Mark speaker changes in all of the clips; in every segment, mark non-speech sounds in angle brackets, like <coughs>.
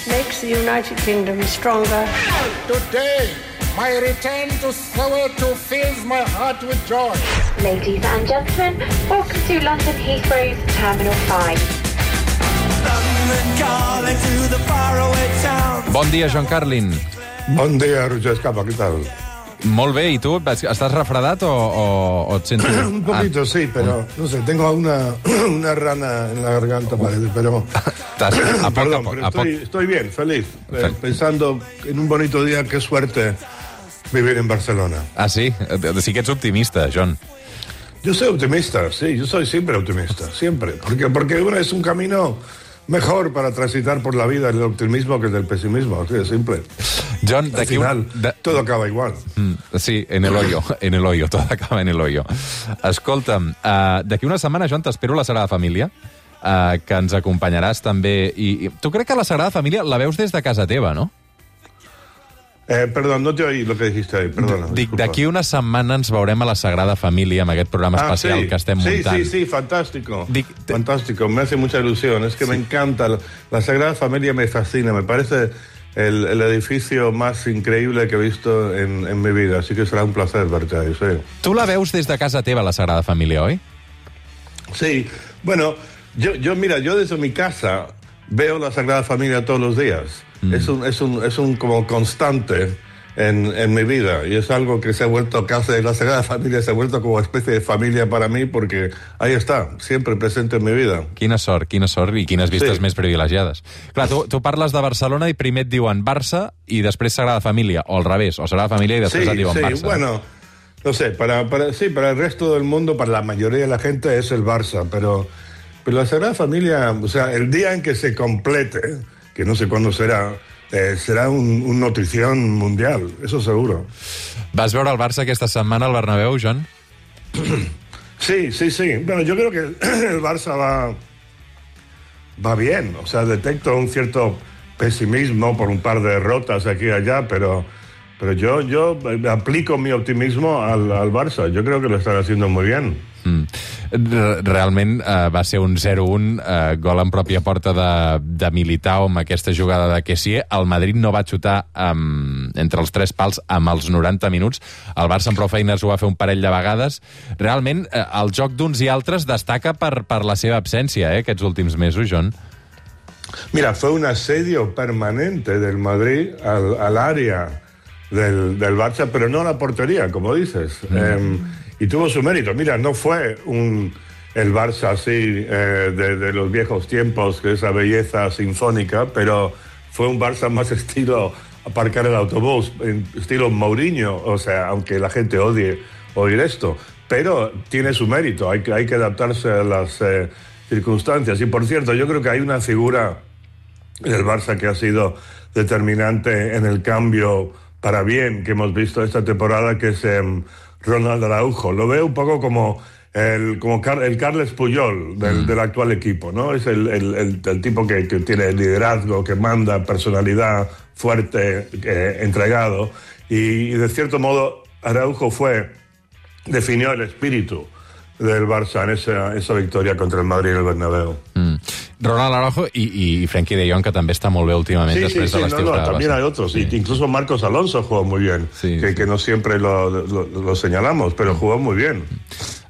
Speaker 1: It makes the United Kingdom stronger.
Speaker 2: Today, my return to Soweto fills my heart with joy.
Speaker 3: Ladies and gentlemen, welcome to London Heathrow's Terminal 5.
Speaker 4: Bon dia, Joan Carlin.
Speaker 5: Bon dia, Roger Escapa, què tal?
Speaker 4: Molt bé, i tu? Estàs refredat o, o, o et sento... <coughs>
Speaker 5: Un poquito, sí, pero no sé, tengo una, <coughs> una rana en la garganta, parece, pero... <coughs>
Speaker 4: T'has- a poc a
Speaker 5: Perdón,
Speaker 4: poc,
Speaker 5: pero
Speaker 4: a poc...
Speaker 5: estoy, estoy bien, feliz, eh,
Speaker 4: Fel-
Speaker 5: pensando en un bonito día, qué suerte vivir en Barcelona.
Speaker 4: Ah, sí? Sí que ets optimista, Joan.
Speaker 5: Yo soy optimista, sí, yo soy siempre optimista, siempre, porque, porque bueno, es un camino mejor para transitar por la vida el optimismo que el del pesimismo, así de simple.
Speaker 4: John,
Speaker 5: Al
Speaker 4: d'aquí
Speaker 5: final,
Speaker 4: un... De...
Speaker 5: todo acaba igual.
Speaker 4: Mm, Sí, en el hoyo, <laughs> en el hoyo, tot acaba en el hoyo. Escolta'm, uh, d'aquí una setmana, Joan, t'espero a la Sagrada Família, uh, que ens acompanyaràs també. I, i tu crec que la Sagrada Família la veus des de casa teva, no?
Speaker 5: Eh, perdón, no te oí lo que dijiste ahí, perdona.
Speaker 4: Dic, d'aquí una setmana ens veurem a la Sagrada Família amb aquest programa especial
Speaker 5: Ah, sí.
Speaker 4: que estem
Speaker 5: sí,
Speaker 4: muntant.
Speaker 5: Sí, sí, fantástico.
Speaker 4: Dic- te-
Speaker 5: Fantástico, me hace mucha ilusión. Es que me encanta. La, Sagrada Familia me fascina. Me parece el, el edificio más increíble que he visto en, en mi vida. Así que será un placer verte ahí, sí.
Speaker 4: Tu la veus des de casa teva, la Sagrada Família, oi?
Speaker 5: Sí, bueno, yo, yo mira, yo desde mi casa veo la Sagrada Familia todos los días. Es, un, es, un, es un como constante en, en mi vida y es algo que se ha vuelto casa de la Sagrada Familia, se ha vuelto como especie de familia para mí porque ahí está, siempre presente en mi vida.
Speaker 4: Quina sort, quina sort i quines vistes
Speaker 5: Sí.
Speaker 4: més privilegiades. Clar, tu, tu parles de Barcelona i primer et diuen Barça i després Sagrada Família, o al revés, o Sagrada Família i després
Speaker 5: Sí,
Speaker 4: et diuen
Speaker 5: sí,
Speaker 4: Barça.
Speaker 5: bueno, no sé, para, para, sí, para el resto del mundo, para la mayoría de la gente es el Barça, pero, pero la Sagrada Familia, o sea, el día en que se complete, que no sé cuándo será, eh, será un, un notición mundial, eso seguro.
Speaker 4: Vas veure el Barça aquesta setmana al Bernabéu, Joan? <clears throat>
Speaker 5: Sí, sí, sí. Bueno, yo creo que <clears throat> el Barça va, va bien. O sea, detecto un cierto pesimismo por un par de derrotas aquí y allá, pero, pero yo, yo aplico mi optimismo al, al Barça. Yo creo que lo están haciendo muy bien.
Speaker 4: Mm. Re- Realment eh, va ser un 0-1, eh, gol en pròpia porta de, de Militao amb aquesta jugada de Kessier. El Madrid no va xutar um, entre els tres pals amb els 90 minuts. El Barça amb prou feines ho va fer un parell de vegades. Realment, eh, el joc d'uns i altres destaca per, per la seva absència, eh, aquests últims mesos, John.
Speaker 5: Mira, fue un asedio permanente del Madrid al, al área del, del Barça, pero no la portería, como dices. Eh, y tuvo su mérito. Mira, no fue un, el Barça así eh, de, de los viejos tiempos, que esa belleza sinfónica, pero fue un Barça <laughs> más estilo aparcar el autobús, en estilo Mourinho, o sea, aunque la gente odie oír esto, pero tiene su mérito, hay que, hay que adaptarse a las eh, circunstancias. Y por cierto, yo creo que hay una figura en el Barça que ha sido determinante en el cambio para bien que hemos visto esta temporada, que es em, Ronald Araujo. Lo veo un poco como el, como Car- el Carles Puyol del, del actual equipo, ¿no? Es el, el- el- el tipo que, que tiene liderazgo, que manda, personalidad fuerte, eh, entregado. Y, y de cierto modo, Araujo fue, definió el espíritu del Barça en esa, esa victoria contra el Madrid en el Bernabéu.
Speaker 4: Ronald Araujo i, i Frenkie de Jong, que també està molt bé últimament
Speaker 5: Sí, sí,
Speaker 4: després
Speaker 5: sí,
Speaker 4: de
Speaker 5: no, no, también
Speaker 4: ser.
Speaker 5: hay otros. Y incluso Marcos Alonso jugó muy bien,
Speaker 4: Sí,
Speaker 5: que,
Speaker 4: sí.
Speaker 5: que no siempre lo, lo- lo señalamos, pero jugó muy bien.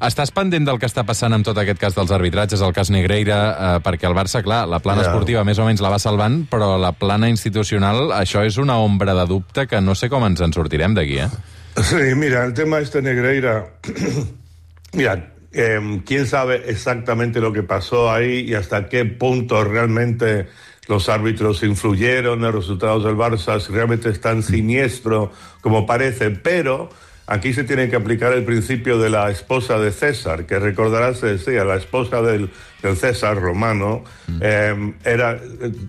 Speaker 4: Estàs pendent del que està passant amb tot aquest cas dels arbitratges, el cas Negreira, eh, perquè el Barça, clar, la plana esportiva més o menys la va salvant, però la plana institucional, això és una ombra de dubte que no sé com ens en sortirem d'aquí, eh?
Speaker 5: Sí, mira, el tema este Negreira, <clears throat> mira, eh, quién sabe exactamente lo que pasó ahí y hasta qué punto realmente los árbitros influyeron en los resultados del Barça, si realmente es tan siniestro como parece, pero aquí se tiene que aplicar el principio de la esposa de César, que recordarás, se decía, la esposa del, del César romano, eh, era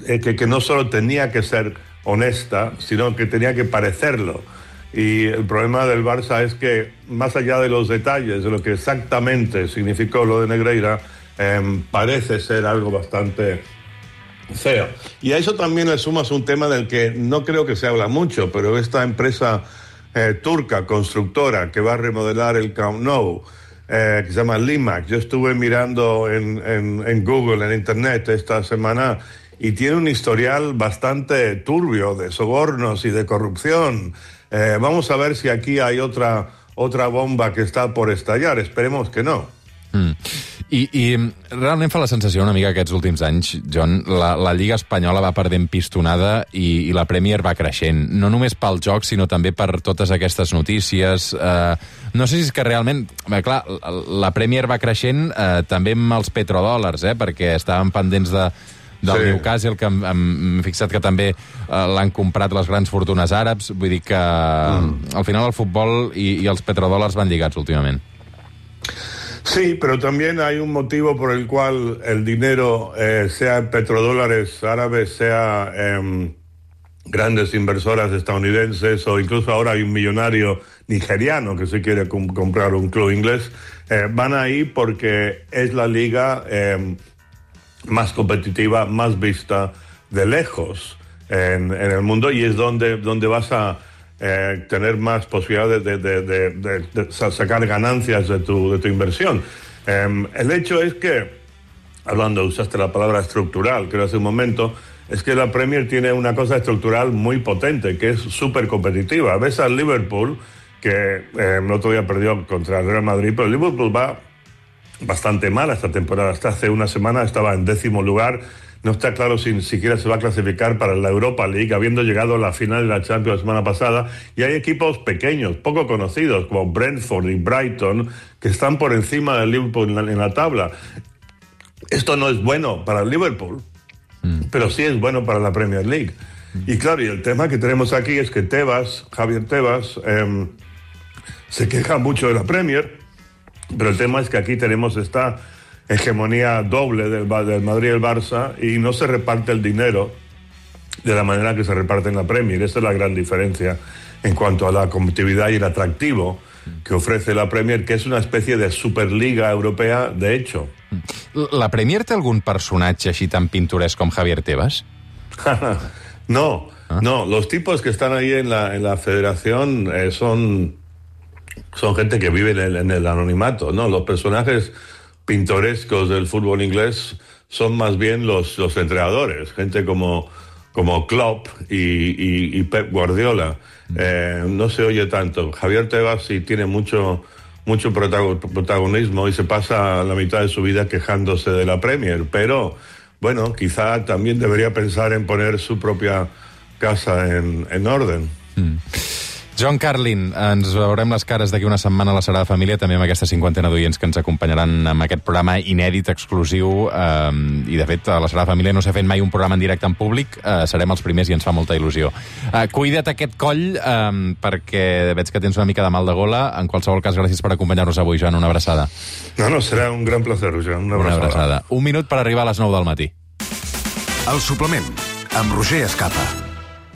Speaker 5: eh, que, que no solo tenía que ser honesta, sino que tenía que parecerlo. Y el problema del Barça es que, más allá de los detalles, de lo que exactamente significó lo de Negreira, eh, parece ser algo bastante feo. Y a eso también le sumas un tema del que no creo que se habla mucho, pero esta empresa eh, turca, constructora, que va a remodelar el Camp Nou, eh, que se llama Limac. Yo estuve mirando en- en Google, en Internet esta semana, y tiene un historial bastante turbio de sobornos y de corrupción. Eh, vamos a ver si aquí hay otra, otra bomba que está por estallar. Esperemos que no.
Speaker 4: Mm. I, I realment fa la sensació una mica aquests últims anys, John, la, la Lliga Espanyola va perdent pistonada i, i la Premier va creixent. No només pel joc, sinó també per totes aquestes notícies. Eh, no sé si és que realment... Bé, clar, la Premier va creixent eh, també amb els petrodòlars, eh, perquè estaven pendents de, del sí. Newcastle, que hem fixat que també eh, l'han comprat les grans fortunes àrabs. Vull dir que mm. al final el futbol i, i els petrodòlars van lligats últimament.
Speaker 5: Sí, pero también hay un motivo por el cual el dinero, eh, sea petrodólares árabes, sea eh, grandes inversoras estadounidenses o incluso ahora hay un millonario nigeriano que se quiere com comprar un club inglés, eh, van ahí porque es la liga em, más competitiva, más vista de lejos en, en, el mundo y es donde, donde vas a eh, tener más posibilidades de, de, sacar ganancias de tu, tu inversión. Eh, el hecho es que, hablando, usaste la palabra estructural, creo hace un momento, es que la Premier tiene una cosa estructural muy potente, que es súper competitiva. Ves al Liverpool, que eh, el otro día perdió contra el Real Madrid, pero el Liverpool va bastante mal esta temporada. Hasta hace una semana estaba en décimo lugar no está claro si ni siquiera se va a clasificar para la Europa League, habiendo llegado a la final de la Champions la semana pasada. Y hay equipos pequeños, poco conocidos, como Brentford y Brighton, que están por encima del Liverpool en la, en la tabla. Esto no es bueno para el Liverpool, mm. pero sí es bueno para la Premier League. Mm. Y claro, y el tema que tenemos aquí es que Tebas, Javier Tebas, eh, se queja mucho de la Premier, pero el tema es que aquí tenemos esta hegemonía doble del, del Madrid y el Barça y no se reparte el dinero de la manera que se reparte en la Premier. Esa es la gran diferencia en cuanto a la competitividad y el atractivo que ofrece la Premier, que es una especie de superliga europea de hecho.
Speaker 4: La Premier té algun personatge així tan pintoresc com Javier Tebas? <laughs>
Speaker 5: no, ¿Ah? no. Los tipos que están ahí en la, en la federación eh, son, son gente que vive en el, en el anonimato, ¿no? Los personajes pintorescos del fútbol inglés son más bien los, los entrenadores, gente como, como Klopp y, y, y Pep Guardiola. Eh, no se oye tanto. Javier Tebas sí tiene mucho, mucho protagonismo y se pasa la mitad de su vida quejándose de la Premier, pero bueno, quizá también debería pensar en poner su propia casa en, en orden. Mm.
Speaker 4: John Carlin, ens veurem les cares d'aquí una setmana a la Sagrada Família, també amb aquesta cinquantena d'oients que ens acompanyaran amb aquest programa inèdit, exclusiu, eh, i de fet a la Sagrada Família no s'ha fet mai un programa en directe en públic, eh, serem els primers i ens fa molta il·lusió. Eh, cuida't aquest coll, eh, perquè veig que tens una mica de mal de gola. En qualsevol cas, gràcies per acompanyar-nos avui, Joan, una abraçada.
Speaker 5: No, no, serà un gran placer, Joan, una abraçada. Una abraçada.
Speaker 4: Un minut per arribar a les 9 del matí.
Speaker 6: El suplement, amb Roger Escapa.